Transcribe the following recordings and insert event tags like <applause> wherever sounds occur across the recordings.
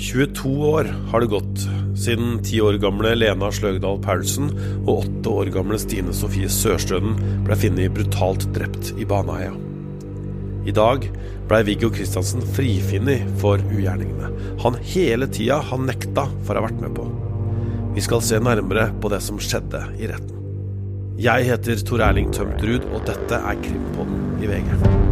22 år har det gått siden ti år gamle Lena Sløgdal Paulsen og åtte år gamle Stine Sofie Sørstønen ble funnet brutalt drept i Baneheia. I dag blei Viggo Kristiansen frifunnet for ugjerningene han hele tida har nekta for å ha vært med på. Vi skal se nærmere på det som skjedde i retten. Jeg heter Tor Erling Tømtrud, og dette er Krimpodden i VG.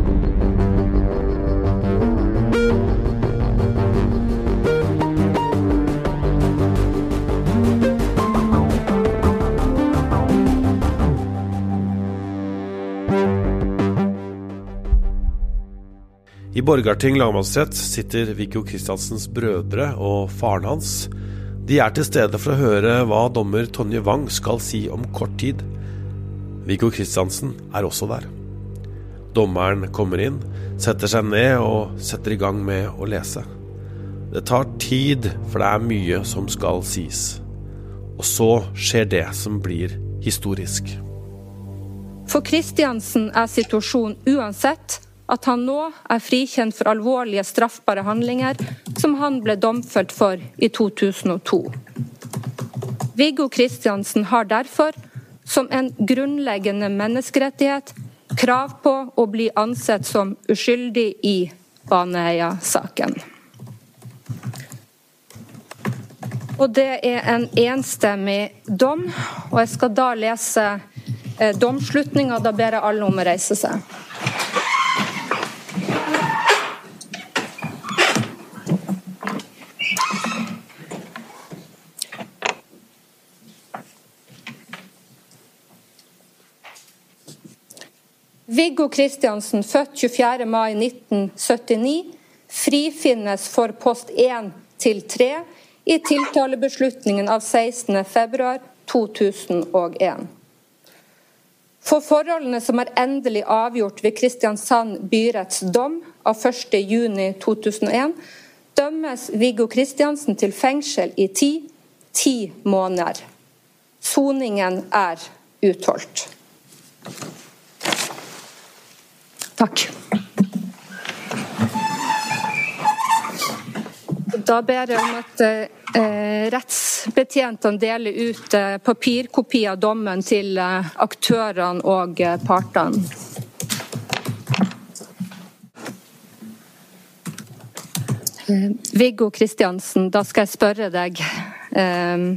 I Borgarting lagmannsrett sitter Viggo Kristiansens brødre og faren hans. De er til stede for å høre hva dommer Tonje Wang skal si om kort tid. Viggo Kristiansen er også der. Dommeren kommer inn, setter seg ned og setter i gang med å lese. Det tar tid, for det er mye som skal sies. Og så skjer det som blir historisk. For Kristiansen er situasjonen uansett at han nå er frikjent for alvorlige straffbare handlinger som han ble domfelt for i 2002. Viggo Kristiansen har derfor, som en grunnleggende menneskerettighet, krav på å bli ansett som uskyldig i Baneheia-saken. Og det er en enstemmig dom, og jeg skal da lese eh, domslutninga. Da ber jeg alle om å reise seg. Viggo Kristiansen, født 24. mai 1979, frifinnes for post 1 til 3 i tiltalebeslutningen av 16. februar 2001. For forholdene som er endelig avgjort ved Kristiansand byretts dom av 1.6.2001, dømmes Viggo Kristiansen til fengsel i ti, ti måneder. Soningen er utholdt. Takk. Da ber jeg om at eh, rettsbetjentene deler ut eh, papirkopi av dommen til eh, aktørene og eh, partene. Eh, Viggo Kristiansen, da skal jeg spørre deg. Eh,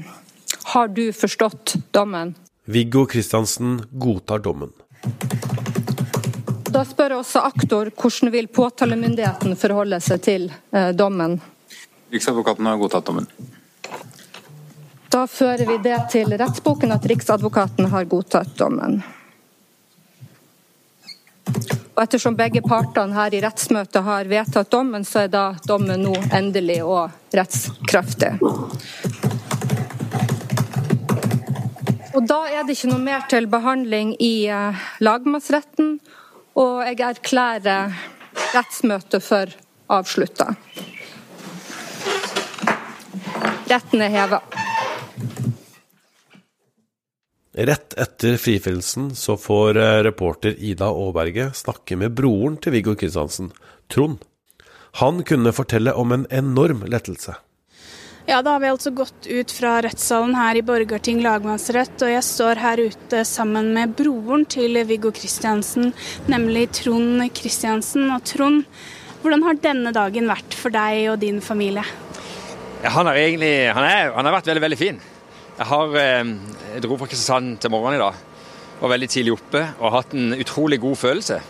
har du forstått dommen? Viggo Kristiansen godtar dommen. Da spør jeg også aktor hvordan vil påtalemyndigheten forholde seg til eh, dommen? Riksadvokaten har godtatt dommen. Da fører vi det til rettsboken at Riksadvokaten har godtatt dommen. Og Ettersom begge partene her i rettsmøtet har vedtatt dommen, så er da dommen nå endelig og rettskraftig. Og Da er det ikke noe mer til behandling i eh, lagmannsretten, og jeg erklærer rettsmøtet for avslutta. Retten er heva. Rett etter frifinnelsen så får eh, reporter Ida Aaberge snakke med broren til Viggo Kristiansen, Trond. Han kunne fortelle om en enorm lettelse. Ja, da har vi altså gått ut fra rettssalen her i Borgarting lagmannsrett, og jeg står her ute sammen med broren til Viggo Kristiansen, nemlig Trond Kristiansen. Og Trond, hvordan har denne dagen vært for deg og din familie? Ja, han, har egentlig, han, er, han har vært veldig, veldig fin. Jeg, har, eh, jeg dro fra Kristiansand til morgenen i dag. Var veldig tidlig oppe og har hatt en utrolig god følelse.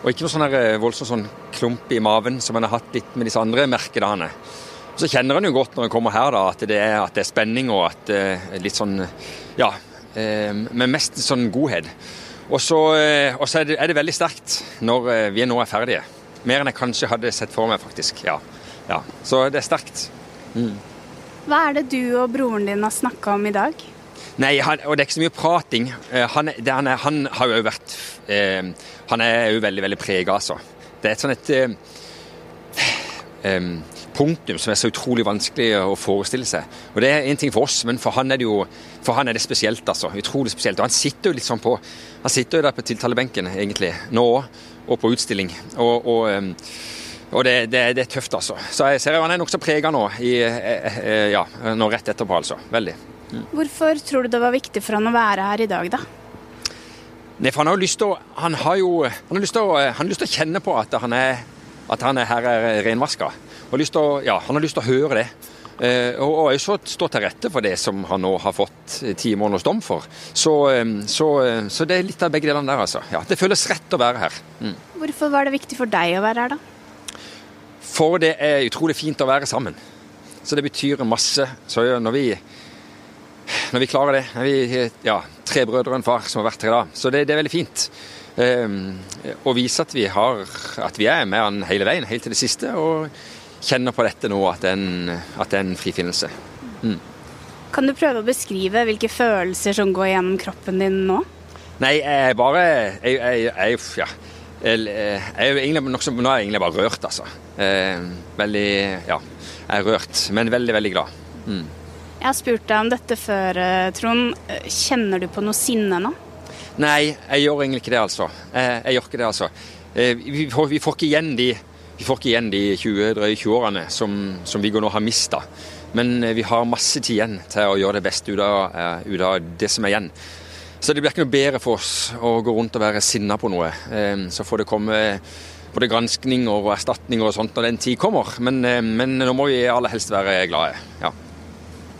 Og ikke noe sånn her voldsom sånn klump i maven som en har hatt litt med disse andre merkedagene. Så kjenner en jo godt når en kommer her da, at det er, at det er spenning og at eh, litt sånn Ja. Eh, men mest sånn godhet. Og så eh, er, det, er det veldig sterkt når eh, vi nå er ferdige. Mer enn jeg kanskje hadde sett for meg, faktisk. Ja. ja. Så det er sterkt. Mm. Hva er det du og broren din har snakka om i dag? Nei, han, og det er ikke så mye prating. Eh, Han, det, han, er, han har jo vært eh, Han er jo veldig, veldig prega, altså. Det er et sånn et eh, eh, punktum som er så utrolig vanskelig å forestille seg. Og Det er en ting for oss, men for han er det jo for han er det spesielt. altså, Utrolig spesielt. Og Han sitter jo litt sånn på han sitter jo der på tiltalebenken egentlig, nå òg, og på utstilling. Og, og, og det, det, det, er tøft, altså. Så jeg ser jo han er nokså prega nå, i, ja, nå rett etterpå, altså. Veldig. Mm. Hvorfor tror du det var viktig for han å være her i dag, da? Nei, for Han har jo lyst til å, han har jo, han har lyst til å, han har lyst til å kjenne på at han er, at han er her er renvaska. Ja, han har lyst til å høre det. Eh, og har så stått til rette for det som han nå har fått ti måneders dom for. Så, så, så, det er litt av begge delene der, altså. Ja, Det føles rett å være her. Mm. Hvorfor var det viktig for deg å være her, da? For det er utrolig fint å være sammen. Så det betyr masse. Så når vi, når vi klarer det er vi ja, tre brødre og en far som har vært her i dag. Så det, det er veldig fint. Um, å vise at vi, har, at vi er med han hele veien, helt til det siste. Og kjenner på dette nå, at det er en, at det er en frifinnelse. Mm. Kan du prøve å beskrive hvilke følelser som går gjennom kroppen din nå? Nei, jeg bare jeg, jeg, jeg, ja. jeg, er egentlig nokså, Nå er jeg egentlig bare rørt, altså. Eh, veldig Ja, jeg er rørt, men veldig, veldig glad. Mm. Jeg har spurt deg om dette før, eh, Trond. Kjenner du på noe sinne nå? Nei, jeg gjør egentlig ikke det, altså. Jeg, jeg gjør ikke det, altså. Eh, vi får, vi får, ikke igjen de igjen de 20, drøye 20 årene som, som Viggo nå har mista. Men vi har masse tid igjen til å gjøre det beste ut av, ut av det som er igjen. Så det blir ikke noe bedre for oss å gå rundt og være sinna på noe. Så får det komme både granskninger og erstatninger og sånt når den tid kommer. Men, eh, men nå må vi aller helst være glade. Ja.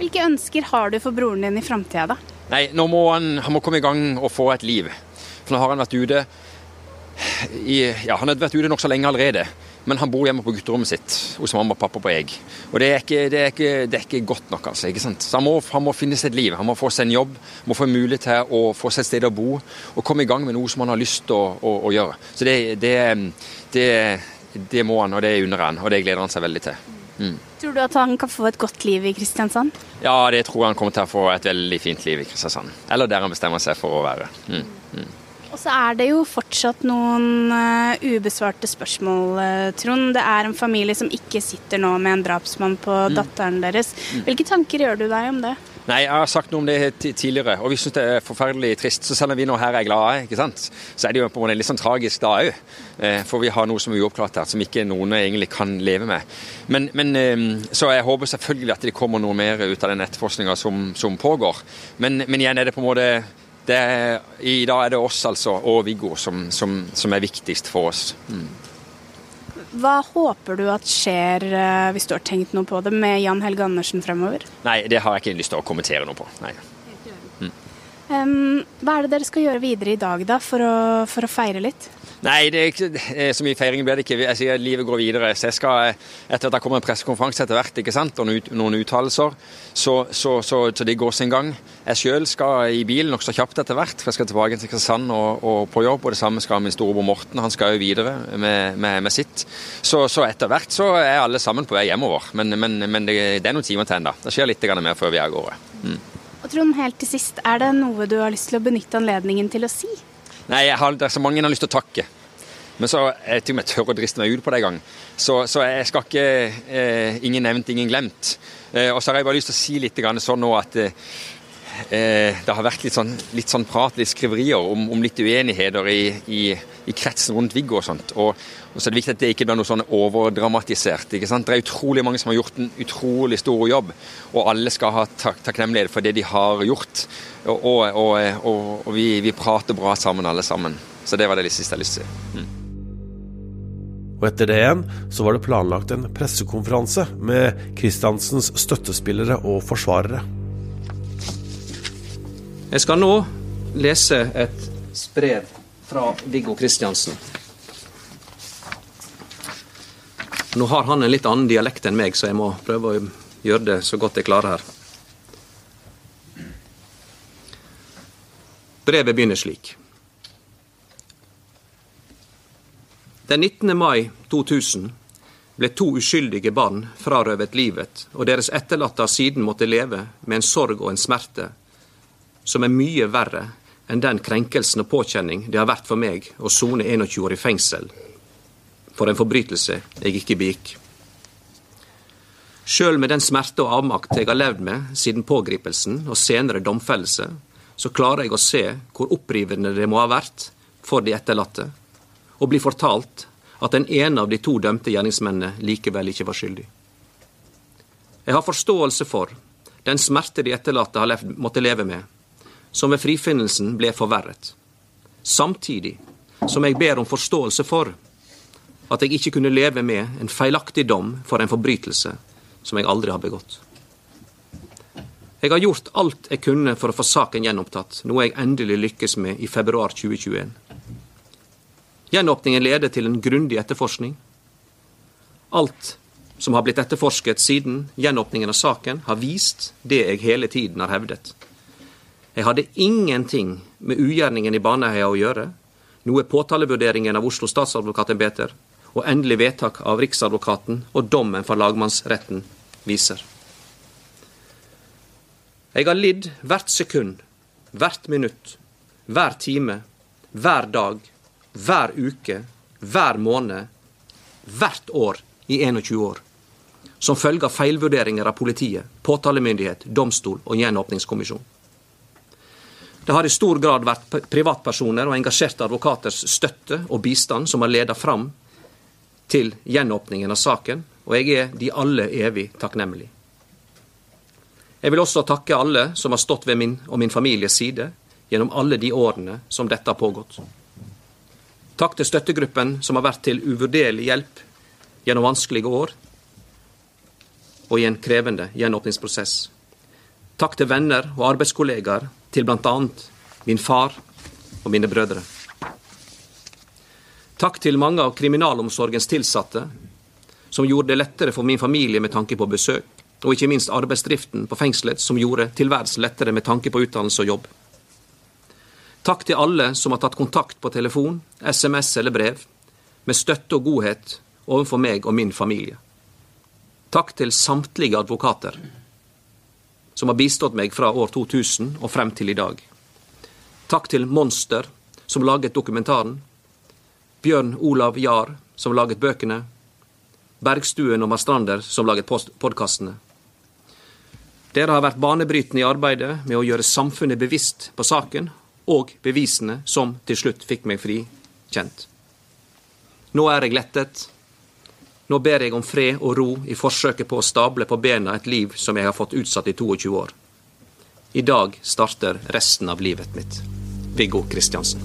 Hvilke ønsker har du for broren din i framtida, da? Nei, nå må han, han må komme i gang og få et liv. For nå har han vært ute i, ja, han har vært ute nokså lenge allerede. Men han bor hjemme på gutterommet sitt hos mamma og pappa på Eg. Og det er ikke, det er ikke, det er ikke godt nok, altså. ikke sant? Så han må, han må, finne et liv. Han må få seg en jobb, må få mulighet til å få seg et sted å bo og komme i gang med noe som han har lyst til å, å, å, gjøre. Så det, det, det må han, og det unner han, og det gleder han seg veldig til. Mm. Tror du at han kan få et godt liv i Kristiansand? Ja, det tror jeg han kommer til å få et veldig fint liv i Kristiansand. Eller der han bestemmer seg for å være. Mm. Mm. Og så er det jo fortsatt noen uh, ubesvarte spørsmål, uh, Trond. Det er en familie som ikke sitter nå med en drapsmann på mm. datteren deres. Mm. Hvilke tanker gjør du deg om det? Nei, Jeg har sagt noe om det tidligere, og vi syns det er forferdelig trist. Så selv om vi nå her er glade, ikke sant? så er det jo på en måte litt sånn tragisk da òg. Eh, for vi har noe som er uoppklart her, som ikke noen egentlig kan leve med. Men, men, ehm, Så jeg håper selvfølgelig at det kommer noe mer ut av den etterforskninga som, som, pågår. Men, men, igjen er det på en måte er, I dag er det oss altså, og Viggo som, som, som er viktigst for oss. Mm. Hva håper du at skjer, eh, hvis du har tenkt noe på det, med Jan Helge Andersen fremover? Nei, det har jeg ikke lyst til å kommentere noe på. Nei. Mm. Um, hva er det dere skal gjøre videre i dag, da, for å, for å feire litt? Nei, det er ikke, så mye feiring blir det ikke. Jeg sier Livet går videre. Så jeg skal, etter at det kommer en pressekonferanse etter hvert ikke sant, og noen uttalelser, så, så, så, så, det går sin gang. Jeg sjøl skal i bilen nokså kjapt etter hvert, for jeg skal tilbake til Kristiansand og, og, på jobb. Og det samme skal min storebror Morten. Han skal jo videre med, med, med sitt. Så, etter hvert så er alle sammen på vei hjemover. Men, men, men det, det, er noen timer til ennå. Det skjer litt mer før vi er av gårde. Mm. Og Trond, helt til sist, er det noe du har lyst til å benytte anledningen til å si? Nei, har, det er så mange jeg har lyst til å takke. Men så jeg til og med tør å driste meg ut på det en gang. Så, så, jeg skal ikke eh, Ingen nevnt, ingen glemt. Eh, og så har jeg bare lyst til å si litt sånn nå at eh, det har vært litt sånn, litt sånn, prat, litt skriverier om, om litt uenigheter i, i, i, kretsen rundt Viggo og sånt. Og, og, så er det viktig at det ikke blir noe sånn overdramatisert. ikke sant? Det er utrolig mange som har gjort en utrolig stor jobb, og alle skal ha tak takknemlighet for det de har gjort. Og, og, og vi, vi, prater bra sammen, alle sammen. Så det var det siste jeg har lyst til å si. Mm. Og etter det igjen så var det planlagt en pressekonferanse med Kristiansens støttespillere og forsvarere. Jeg skal nå lese et brev fra Viggo Kristiansen. Nå har han en litt annen dialekt enn meg, så jeg må prøve å gjøre det så godt jeg klarer her. Brevet begynner slik. Den 19. mai 2000 ble to uskyldige barn frarøvet livet, og deres etterlatte har siden måtte leve med en sorg og en smerte som er mye verre enn den krenkelsen og påkjenning det har vært for meg å sone 21 år i fengsel for en forbrytelse jeg ikke begikk. Sjøl med den smerte og avmakt jeg har levd med siden pågripelsen og senere domfellelse, så klarer jeg å se hvor opprivende det må ha vært for de etterlatte, og blir fortalt at den ene av de to dømte gjerningsmennene likevel ikke var skyldig. Jeg har forståelse for den smerte de etterlatte har levd, måtte leve med, som ved frifinnelsen ble forverret. Samtidig som jeg ber om forståelse for at jeg ikke kunne leve med en feilaktig dom for en forbrytelse som jeg aldri har begått. Jeg har gjort alt jeg kunne for å få saken gjenopptatt, noe jeg endelig lykkes med i februar 2021. Gjenåpningen leder til en grundig etterforskning. Alt som har blitt etterforsket siden gjenåpningen av saken, har vist det jeg hele tiden har hevdet. Jeg hadde ingenting med ugjerningen i Baneheia å gjøre, noe påtalevurderingen av Oslo statsadvokatembeter og endelig vedtak av Riksadvokaten og dommen fra lagmannsretten viser. Jeg har lidd hvert sekund, hvert minutt, hver time, hver dag, hver uke, hver måned, hvert år i 21 år. Som følge av feilvurderinger av politiet, påtalemyndighet, domstol og gjenåpningskommisjon. Det har i stor grad vært privatpersoner og engasjerte advokaters støtte og bistand som har ledet fram til gjenåpningen av saken, og jeg er de alle evig takknemlig. Jeg vil også takke alle som har stått ved min og min families side gjennom alle de årene som dette har pågått. Takk til støttegruppen som har vært til uvurderlig hjelp gjennom vanskelige år og i en krevende gjenåpningsprosess. Takk til venner og arbeidskollegaer, til bl.a. min far og mine brødre. Takk til mange av kriminalomsorgens tilsatte, som gjorde det lettere for min familie med tanke på besøk, og ikke minst arbeidsdriften på fengselet, som gjorde tilværelsen lettere med tanke på utdannelse og jobb. Takk til alle som har tatt kontakt på telefon, SMS eller brev, med støtte og godhet overfor meg og min familie. Takk til samtlige advokater som har bistått meg fra år 2000 og frem til i dag. Takk til Monster, som laget dokumentaren. Bjørn Olav Jahr, som laget bøkene. Bergstuen og Marstrander, som laget podkastene. Dere har vært banebrytende i arbeidet med å gjøre samfunnet bevisst på saken og bevisene som til slutt fikk meg frikjent. Nå er jeg lettet. Nå ber jeg om fred og ro i forsøket på å stable på bena et liv som jeg har fått utsatt i 22 år. I dag starter resten av livet mitt. Viggo Kristiansen.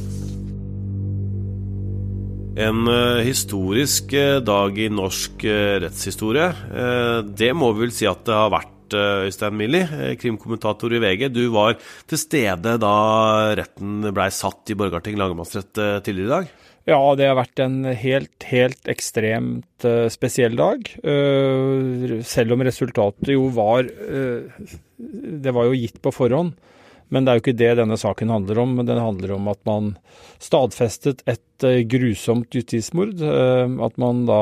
En uh, historisk uh, dag i norsk uh, rettshistorie. det må vi vel si at det har vært, Øystein Millie, krimkommentator i VG. Du var til stede da retten blei satt i Borgarting lagmannsrett tidligere i dag? Ja, det har vært en helt, helt ekstremt spesiell dag. selv om resultatet jo var Det var jo gitt på forhånd. Men det er jo ikke det denne saken handler om. Den handler om at man stadfestet et eh, grusomt justismord. Eh, at man da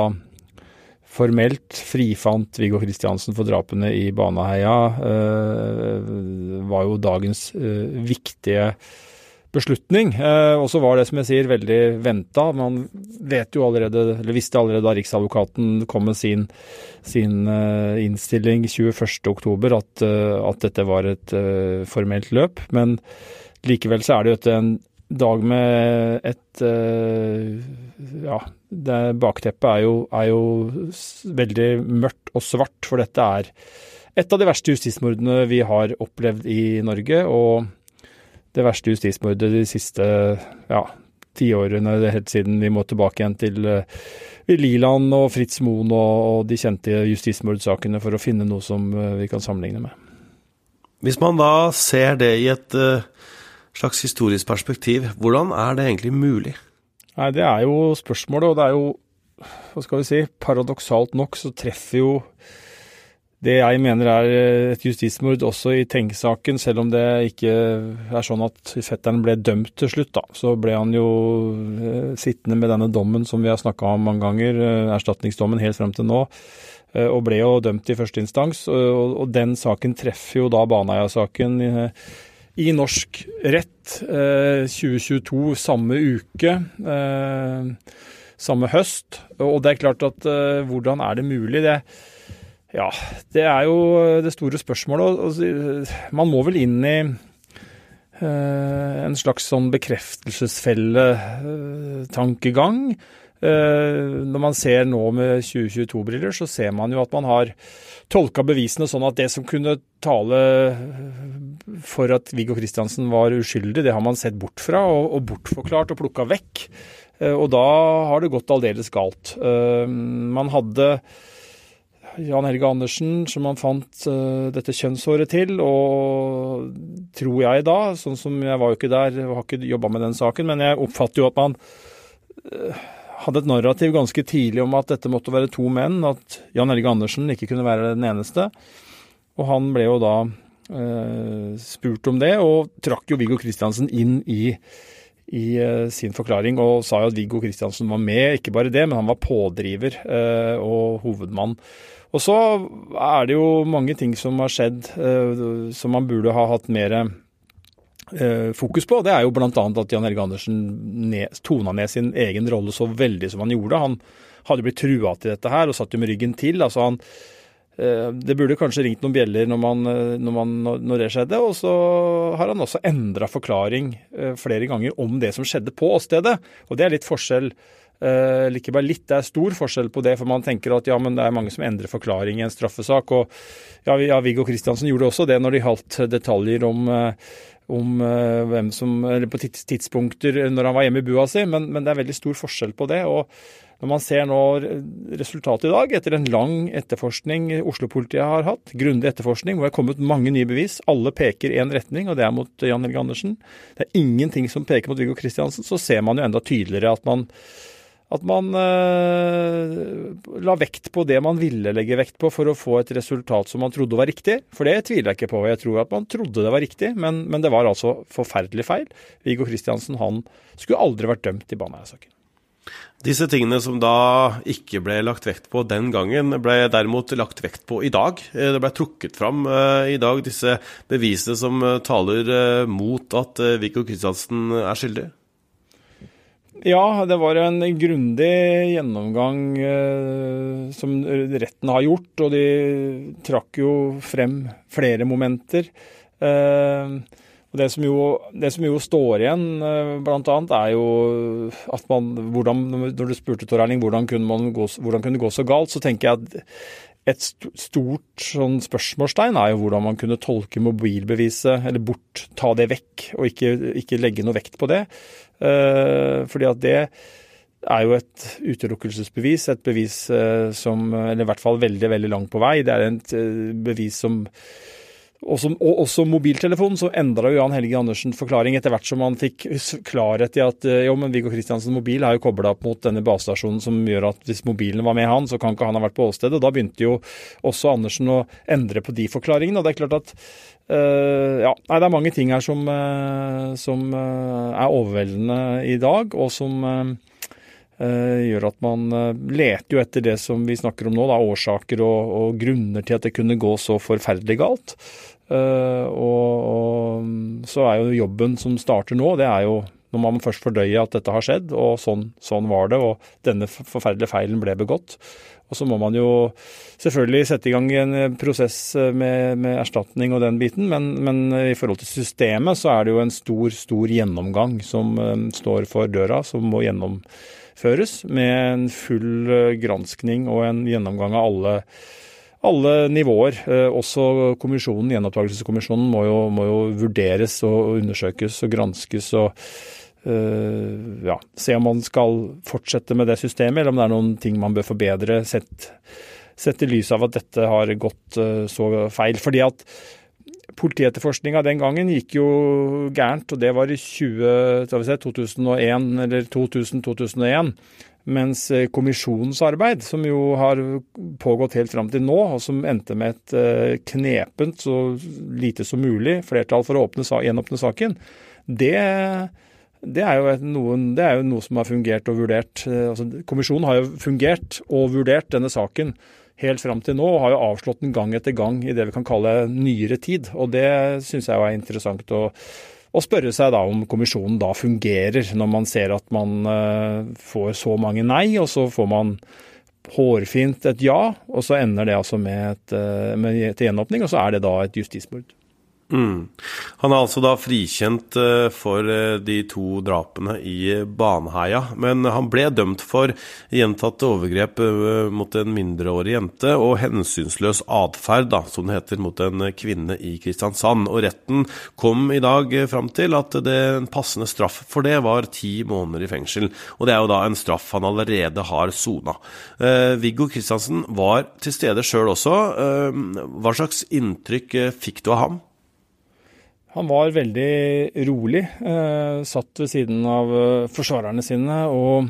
formelt frifant Viggo Kristiansen for drapene i Baneheia, eh, var jo dagens viktige beslutning. Eh, og så var det, som jeg sier, veldig venta. Man vet jo allerede, eller visste allerede da Riksadvokaten kom med sin, sin uh, innstilling 21.10 at, uh, at dette var et formelt løp. Men likevel så er det jo en dag med et Ja, det bakteppet er jo, er jo veldig mørkt og svart, for dette er et av de verste justismordene vi har opplevd i Norge. og det verste justismordet de siste ja, tiårene, helt siden vi må tilbake igjen til uh, Liland og Fritz Moen og, de kjente justismordsakene for å finne noe som uh, vi kan sammenligne med. Hvis man da ser det i et uh, slags historisk perspektiv, hvordan er det egentlig mulig? Nei, Det er jo spørsmålet, og det er jo, hva skal vi si, paradoksalt nok så treffer jo det jeg mener er eh, et justismord også i tenkesaken, selv om det ikke er sånn at fetteren ble dømt til slutt, da. Så ble han jo eh, sittende med denne dommen som vi har snakka om mange ganger, eh, erstatningsdommen helt frem til nå, og ble jo dømt i første instans. Og den saken treffer jo da Baneheia-saken i norsk rett 2022, samme uke samme høst. Og det er klart at hvordan er det mulig? Det, ja, det er jo det store spørsmålet. Man må vel inn i eh, en slags sånn bekreftelsesfelletankegang. Når man ser nå med 2022-briller, så ser man jo at man har tolka bevisene sånn at det som kunne tale for at Viggo Kristiansen var uskyldig, det har man sett bort fra og, og bortforklart og plukka vekk. Og da har det gått aldeles galt. Man hadde Jan Helge Andersen, som han fant uh, dette kjønnshåret til. Og tror jeg da, sånn som jeg var jo ikke der og har ikke jobba med den saken, men jeg oppfatter jo at man uh, hadde et narrativ ganske tidlig om at dette måtte være to menn, at Jan Helge Andersen ikke kunne være den eneste. Og han ble jo da uh, spurt om det, og trakk jo Viggo Kristiansen inn i i sin forklaring og sa jo at Viggo Kristiansen var med. Ikke bare det, men han var pådriver og hovedmann. Og så er det jo mange ting som har skjedd uh, som man burde ha hatt mer uh, fokus på. Det er jo bl.a. at Jan Helge Andersen tona ned sin egen rolle så veldig som han gjorde. Han hadde blitt trua til dette her og satt jo med ryggen til. altså han det burde kanskje ringt noen bjeller når, man, når, man, når det skjedde. Og så har han også endra forklaring flere ganger om det som skjedde på åstedet. Og det er litt forskjell Uh, likevel litt. Det er stor forskjell på det, for man tenker at ja, men det er mange som endrer forklaring i en straffesak. Og ja, Viggo Kristiansen gjorde også det når de holdt detaljer om, om uh, hvem som Eller på tidspunkter når han var hjemme i bua si, men, men, det er veldig stor forskjell på det. og når man ser nå resultatet i dag, etter en lang etterforskning Oslo-politiet har hatt, grundig etterforskning, hvor det er kommet mange nye bevis, alle peker i én retning, og det er mot Jan Helge Andersen. Det er ingenting som peker mot Viggo Kristiansen. Så ser man jo enda tydeligere at man at man eh, la vekt på det man ville legge vekt på for å få et resultat som man trodde var riktig. For det tviler jeg ikke på. Jeg tror at man trodde det var riktig, men, men det var altså forferdelig feil. Viggo Kristiansen han skulle aldri vært dømt i Baneheia-saken. Disse tingene som da ikke ble lagt vekt på den gangen, ble derimot lagt vekt på i dag. Eh, det ble trukket fram uh, i dag disse bevisene som uh, taler mot at Viggo Kristiansen er skyldig. Ja, det var en grundig gjennomgang eh, som retten har gjort, og de trakk jo frem flere momenter. Eh, og det som, jo, det som jo står igjen, eh, bl.a., er jo at man hvordan, Når du spurte Tor Erling hvordan kunne, gå, hvordan kunne det gå så galt, så tenker jeg at et stort sånn spørsmålstegn er jo hvordan man kunne tolke mobilbeviset, eller bort, ta det vekk, og ikke, ikke legge noe vekt på det. Uh, fordi at det er jo et utelukkelsesbevis, et bevis uh, som Eller i hvert fall veldig, veldig langt på vei. Det er et uh, bevis som også, og også mobiltelefonen, så endra Jan Helge Andersen forklaring etter hvert som han fikk klarhet i at jo, men Viggo Kristiansens mobil er jo kobla opp mot denne basestasjonen som gjør at hvis mobilen var med han, så kan ikke han ha vært på åstedet. Og Da begynte jo også Andersen å endre på de forklaringene. og det er klart at ja, nei, det er mange ting her som, uh, som uh, er overveldende i dag, og som gjør at man leter jo etter det som vi snakker om nå, da, årsaker og, og grunner til at det kunne gå så forferdelig galt. Uh, og, og, så er jo jobben som starter nå, det er jo når man først fordøyer at dette har skjedd, og sånn, sånn var det, og denne forferdelige feilen ble begått. Og så må man jo selvfølgelig sette i gang en prosess med, med erstatning og den biten, men, men, i forhold til systemet så er det jo en stor, stor gjennomgang som står for døra, som må gjennomføres med en full granskning og en gjennomgang av alle alle nivåer. Eh, også kommisjonen, Gjenopptakelseskommisjonen må jo, må jo vurderes og undersøkes og granskes. og ja, Se om man skal fortsette med det systemet, eller om det er noen ting man bør forbedre, sett, sett i lys av at dette har gått uh, så feil. Fordi at Politietterforskninga den gangen gikk jo gærent, og det var i 20, 2001 eller 2000-2001. Mens eh, kommisjonens arbeid, som jo har pågått helt fram til nå, og som endte med et eh, knepent, så lite som mulig, flertall for å åpne, gjenåpne saken, det, det, er jo noen, det, er jo noe som har fungert og vurdert. Eh, altså, kommisjonen har jo fungert og vurdert denne saken helt fram til nå, og har jo avslått den gang etter gang i det vi kan kalle nyere tid. Og det syns jeg er interessant å å, spørre seg da om kommisjonen da fungerer, når man ser at man uh, får så mange nei, og så får man hårfint et ja, og så ender det altså med, et, uh, med et gjenåpning, og så er det da et justismord. Mm. Han er altså da frikjent eh, for eh, de to drapene i Baneheia, men han ble dømt for gjentatte overgrep eh, mot en mindreårig jente og hensynsløs atferd, som det heter, mot en kvinne i Kristiansand. Og retten kom i dag fram til at den passende straff for det var ti måneder i fengsel. Og det er jo da en straff han allerede har sona. Viggo Kristiansen var til stede sjøl også. Hva slags inntrykk fikk du av ham? Han var veldig rolig. Eh, satt ved siden av eh, forsvarerne sine og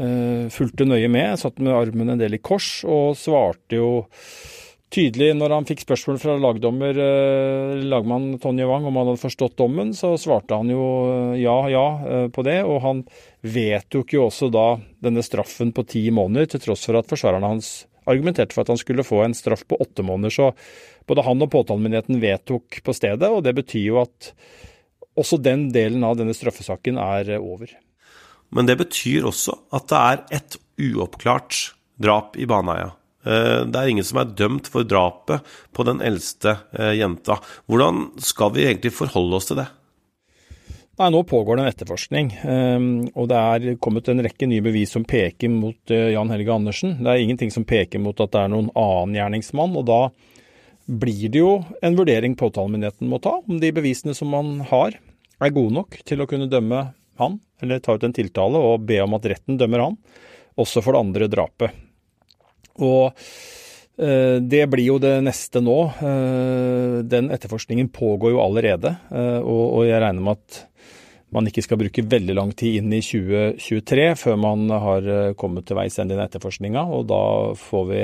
eh, fulgte nøye med. Satt med armen en del i kors og svarte jo tydelig når han fikk spørsmål fra lagdommer, lagmann Tonje Wang om han hadde forstått dommen, så svarte han jo ja, ja på det. Og han vedtok jo også da denne straffen på ti måneder, til tross for at forsvarerne hans argumenterte for at han skulle få en straff på åtte måneder. Så både han og påtalemyndigheten vedtok på stedet, og det betyr jo at også den delen av denne straffesaken er over. Men det betyr også at det er et uoppklart drap i Baneheia. Eh, det er ingen som er dømt for drapet på den eldste eh, jenta. Hvordan skal vi egentlig forholde oss til det? Nei, Nå pågår det en etterforskning, ehm, og det er kommet en rekke nye bevis som peker mot eh, Jan Helge Andersen. Det er ingenting som peker mot at det er noen annen gjerningsmann, og da blir det jo en vurdering påtalemyndigheten må ta, om de bevisene som man har er gode nok til å kunne dømme han, eller ta ut en tiltale og be om at retten dømmer han, også for det andre drapet. Og eh, det blir jo det neste nå. Eh, den etterforskningen pågår jo allerede, og jeg regner med at man ikke skal bruke veldig lang tid inn i 2023 før man har eh, kommet til veis ende i etterforskninga. Og da får vi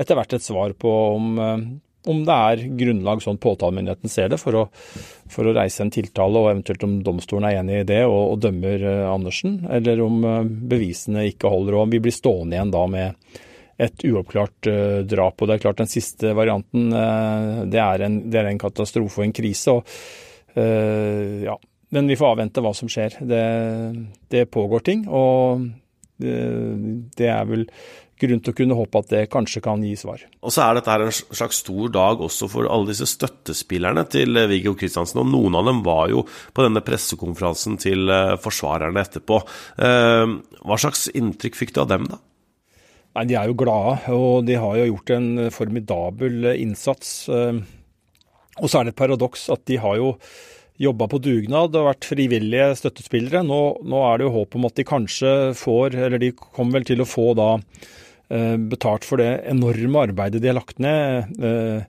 etter hvert et svar på om, eh, om det er grunnlag, sånn påtalemyndigheten ser det, for å, for å, reise en tiltale, og eventuelt om domstolen er enig i det og, og dømmer uh, Andersen, eller om uh, bevisene ikke holder, og om vi blir stående igjen da med et uoppklart uh, drap. Og det er klart Den siste varianten det er, en, det, er en, katastrofe og en krise. og ja, men vi får avvente hva som skjer. Det, det pågår ting, og det, er vel grunn til å kunne håpe at det kanskje kan gi svar. Og så er dette her en slags stor dag også for alle disse støttespillerne til eh, Viggo Kristiansen. Og noen av dem var jo på denne pressekonferansen til eh, forsvarerne etterpå. Eh, hva slags inntrykk fikk du av dem, da? Nei, De er jo glade, og de har jo gjort en formidabel innsats. Og så er det et paradoks at de har jo jobba på dugnad og vært frivillige støttespillere. Nå, nå, er det jo håp om at de kanskje får, eller de kommer vel til å få da eh, betalt for det enorme arbeidet de har lagt ned. Eh,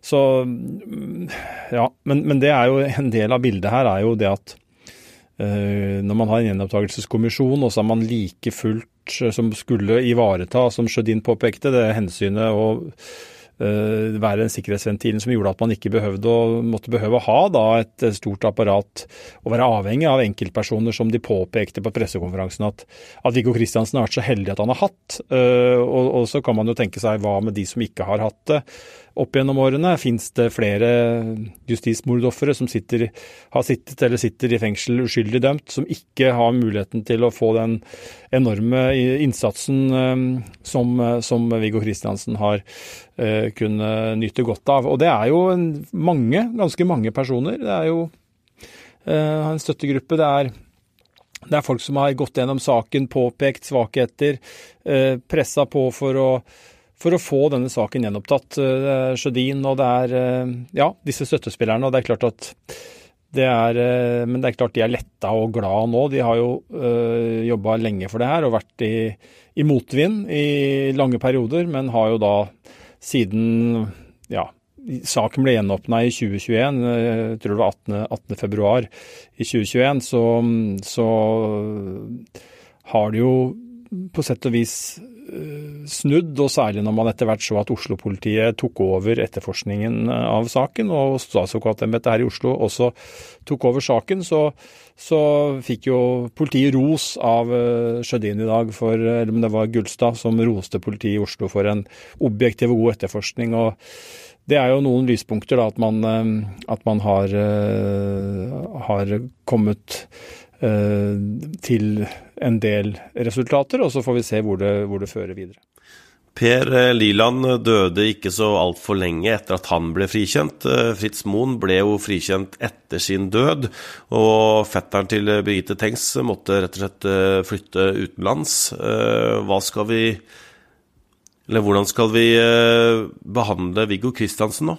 så mm, ja, men, men, det er jo en del av bildet her er jo det at eh, når man har en gjenopptakelseskommisjon, og så er man like fullt som skulle ivareta, som Sjødin påpekte, det hensynet og Eh, være den sikkerhetsventilen som gjorde at man ikke behøvde å, måtte behøve å ha da, et stort apparat og være avhengig av enkeltpersoner, som de påpekte på pressekonferansen at, at Viggo Kristiansen har vært så heldig at han har hatt. Eh, og, og, så kan man jo tenke seg hva med de som ikke har hatt det opp gjennom årene? Fins det flere justismordofre som sitter, har sittet eller sitter i fengsel uskyldig dømt, som ikke har muligheten til å få den enorme innsatsen eh, som, som Viggo Kristiansen har uh, kunnet nyte godt av? Og det er jo mange, ganske mange personer. Det er jo en støttegruppe. det er det er folk som har gått gjennom saken, påpekt svakheter, eh, pressa på for å for å få denne saken gjenopptatt. Eh, det er Sjødin og det er eh, ja, disse støttespillerne. og det er klart at det er, eh, men det er klart de er letta og glad nå. De har jo øh, jobba lenge for det her og vært i, i, motvind i lange perioder, men har jo da siden ja, saken ble gjenåpna i 2021, jeg tror det var 18. 18. februar i 2021, så, så har det jo på sett og vis snudd, og særlig når man etter hvert så at Oslo-politiet tok over etterforskningen eh, av saken, og statsadvokatembetet her i Oslo også tok over saken, så, så fikk jo politiet ros av eh, Sjødin i dag, for, eller om det var Gullstad som roste politiet i Oslo for en objektiv og god etterforskning. og det er jo noen lyspunkter, da, at man, at man har, har kommet til en del resultater, og så får vi se hvor det, hvor det fører videre. Per Liland døde ikke så altfor lenge etter at han ble frikjent. Fritz Moen ble jo frikjent etter sin død, og fetteren til Birgitte Tengs måtte rett og slett flytte utenlands. Hva skal vi Eller hvordan skal vi behandle Viggo Kristiansen nå?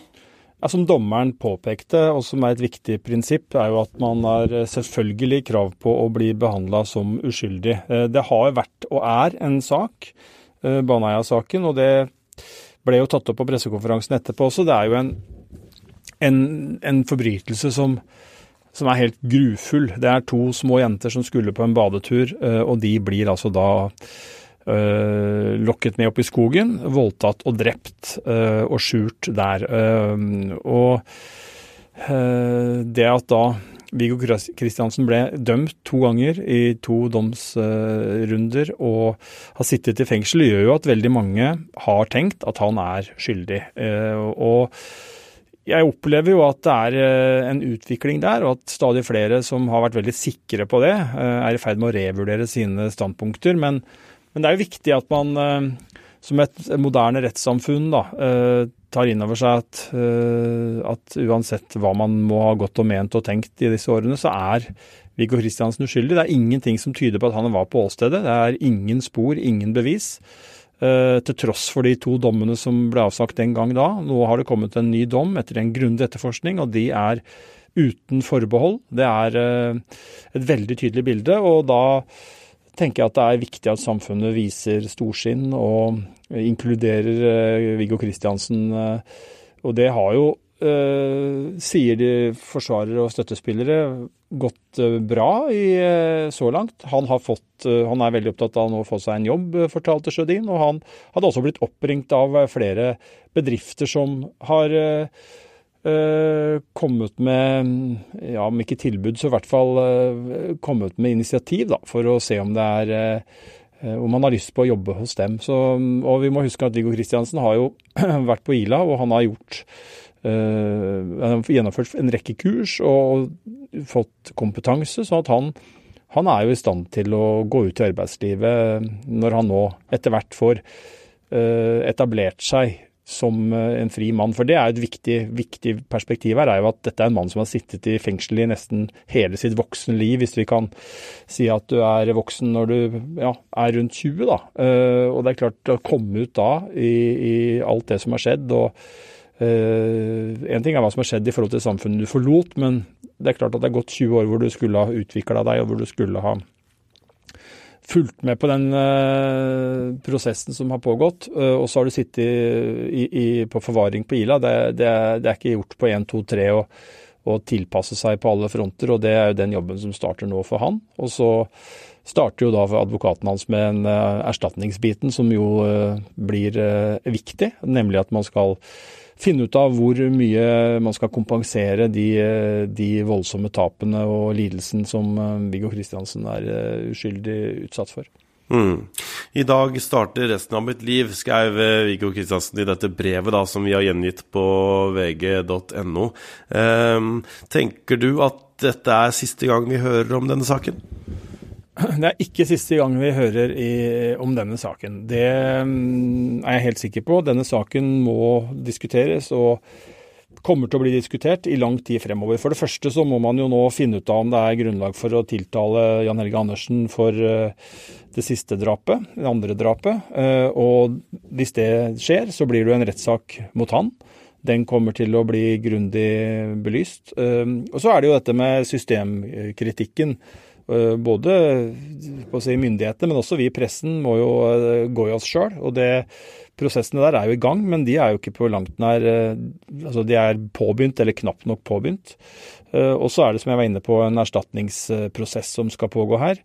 Ja, som dommeren påpekte, og som er et viktig prinsipp, er jo at man har selvfølgelig krav på å bli behandla som uskyldig. Det har vært og er en sak Eh, Baneheia-saken, og det ble jo tatt opp på pressekonferansen etterpå også. Det er jo en, en, en forbrytelse som, som, er helt grufull. Det er to små jenter som skulle på en badetur, eh, og de blir altså da lokket med opp i skogen, voldtatt og drept øh, og skjult der. Uh, og det at da Viggo Kristiansen ble dømt to ganger i to domsrunder og har sittet i fengsel, gjør jo at veldig mange har tenkt at han er skyldig. Eh, og jeg opplever jo at det er eh, en utvikling der, og at stadig flere som har vært veldig sikre på det, eh, er i ferd med å revurdere sine standpunkter. Men, men det er jo viktig at man som et moderne rettssamfunn da, tar inn over seg at, uh, at, uansett hva man må ha gått og ment og tenkt i disse årene, så er Viggo Kristiansen uskyldig. Det er ingenting som tyder på at han var på åstedet. Det er ingen spor, ingen bevis. Til tross for de to dommene som ble avsagt den gang da. Nå har det kommet en ny dom etter en grundig etterforskning, og de er uten forbehold. Det er et veldig tydelig bilde, og da tenker jeg at det er viktig at samfunnet viser storsinn og inkluderer eh, Viggo Kristiansen. Eh, og det har jo, eh, sier de forsvarere og støttespillere, gått bra i, så langt. Han, fått, han er veldig opptatt av å få seg en jobb, fortalte Sjødin. Og han hadde også blitt oppringt av flere bedrifter som har kommet med, ja om ikke tilbud, så i hvert fall uh, kommet med initiativ da, for å se om det er uh, om han har lyst på å jobbe hos dem. Så, og vi må huske at Viggo Kristiansen har jo <clears throat> vært på Ila, og han har gjort har gjennomført en rekke kurs og fått kompetanse, så at han, han er jo i stand til å gå ut i arbeidslivet når han nå etter hvert får etablert seg som eh, en fri mann. For det er et viktig, viktig, perspektiv her, er jo at dette er en mann som har sittet i fengsel i nesten hele sitt voksne liv, hvis vi kan si at du er voksen når du ja, er rundt 20, da. Eh, og det er klart, å komme ut da i, i alt det som har skjedd, og Uh, en ting er hva som har skjedd i forhold til samfunnet du forlot, men det er klart at det er gått 20 år hvor du skulle ha utvikla deg, og hvor du skulle ha fulgt med på den uh, prosessen som har pågått. Uh, og så har du sittet i, i, på forvaring på Ila. Det, det, det, er ikke gjort på 1, 2, 3 å, tilpasse seg på alle fronter, og det er jo den jobben som starter nå for han. Og så starter jo da advokaten hans med en uh, erstatningsbiten som jo blir viktig, nemlig at man skal finne ut av hvor mye man skal kompensere de, de voldsomme tapene og lidelsen som eh, Viggo Kristiansen er eh, uskyldig utsatt for. Mm. I dag starter resten av mitt liv, skrev eh, Viggo Kristiansen i dette brevet da, som vi har gjengitt på vg.no. Eh, tenker du at dette er siste gang vi hører om denne saken? <clears throat> Det er ikke siste gang vi hører i, om denne saken. Det mm, er jeg helt sikker på. Denne saken må diskuteres og kommer til å bli diskutert i lang tid fremover. For det første så må man jo nå finne ut av om det er grunnlag for å tiltale Jan Helge Andersen for eh, det siste drapet, det andre drapet. Eh, og hvis det skjer, så blir det jo en rettssak mot han. Den kommer til å bli grundig belyst. Eh, og så er det jo dette med systemkritikken. Eh, både si, myndighetene, men også vi i pressen må jo eh, gå i oss sjøl. Og det, prosessene der er jo i gang, men de er jo ikke på langt nær eh, Altså de er påbegynt, eller knapt nok påbegynt. Og så er det, som jeg var inne på, en erstatningsprosess som skal pågå her.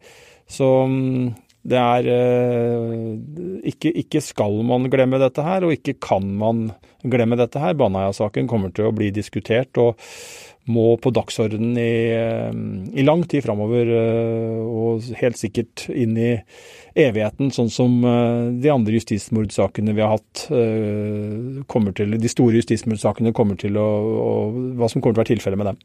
Så mm, det er ikke, ikke, skal man glemme dette her, og ikke kan man glemme dette her. Baneheia-saken kommer til å bli diskutert. og må på dagsordenen i, eh, i lang tid framover, eh, og helt sikkert inn i evigheten, sånn som eh, de andre justismordsakene vi har hatt, til, de store justismordsakene kommer til å, og hva som kommer til å være tilfellet med dem.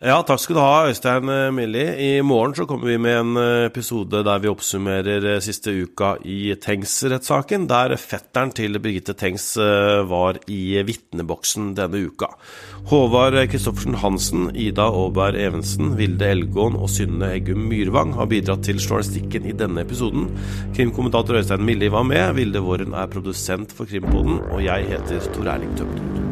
Ja, takk skal du ha, Øystein Millie. I morgen så kommer vi med en eh, episode der vi oppsummerer eh, siste uka i Tengs-rettssaken, der fetteren til Birgitte Tengs eh, var i vitneboksen denne uka. Håvard Christoffersen Hansen, Ida Aaberg Evensen, Vilde Elgåen og Synne Eggum Myrvang har bidratt til journalistikken i denne episoden. Krimkommentator Øystein Millie var med, Vilde Våren er produsent for Krimpoden, og jeg heter Tor Erling Tømte.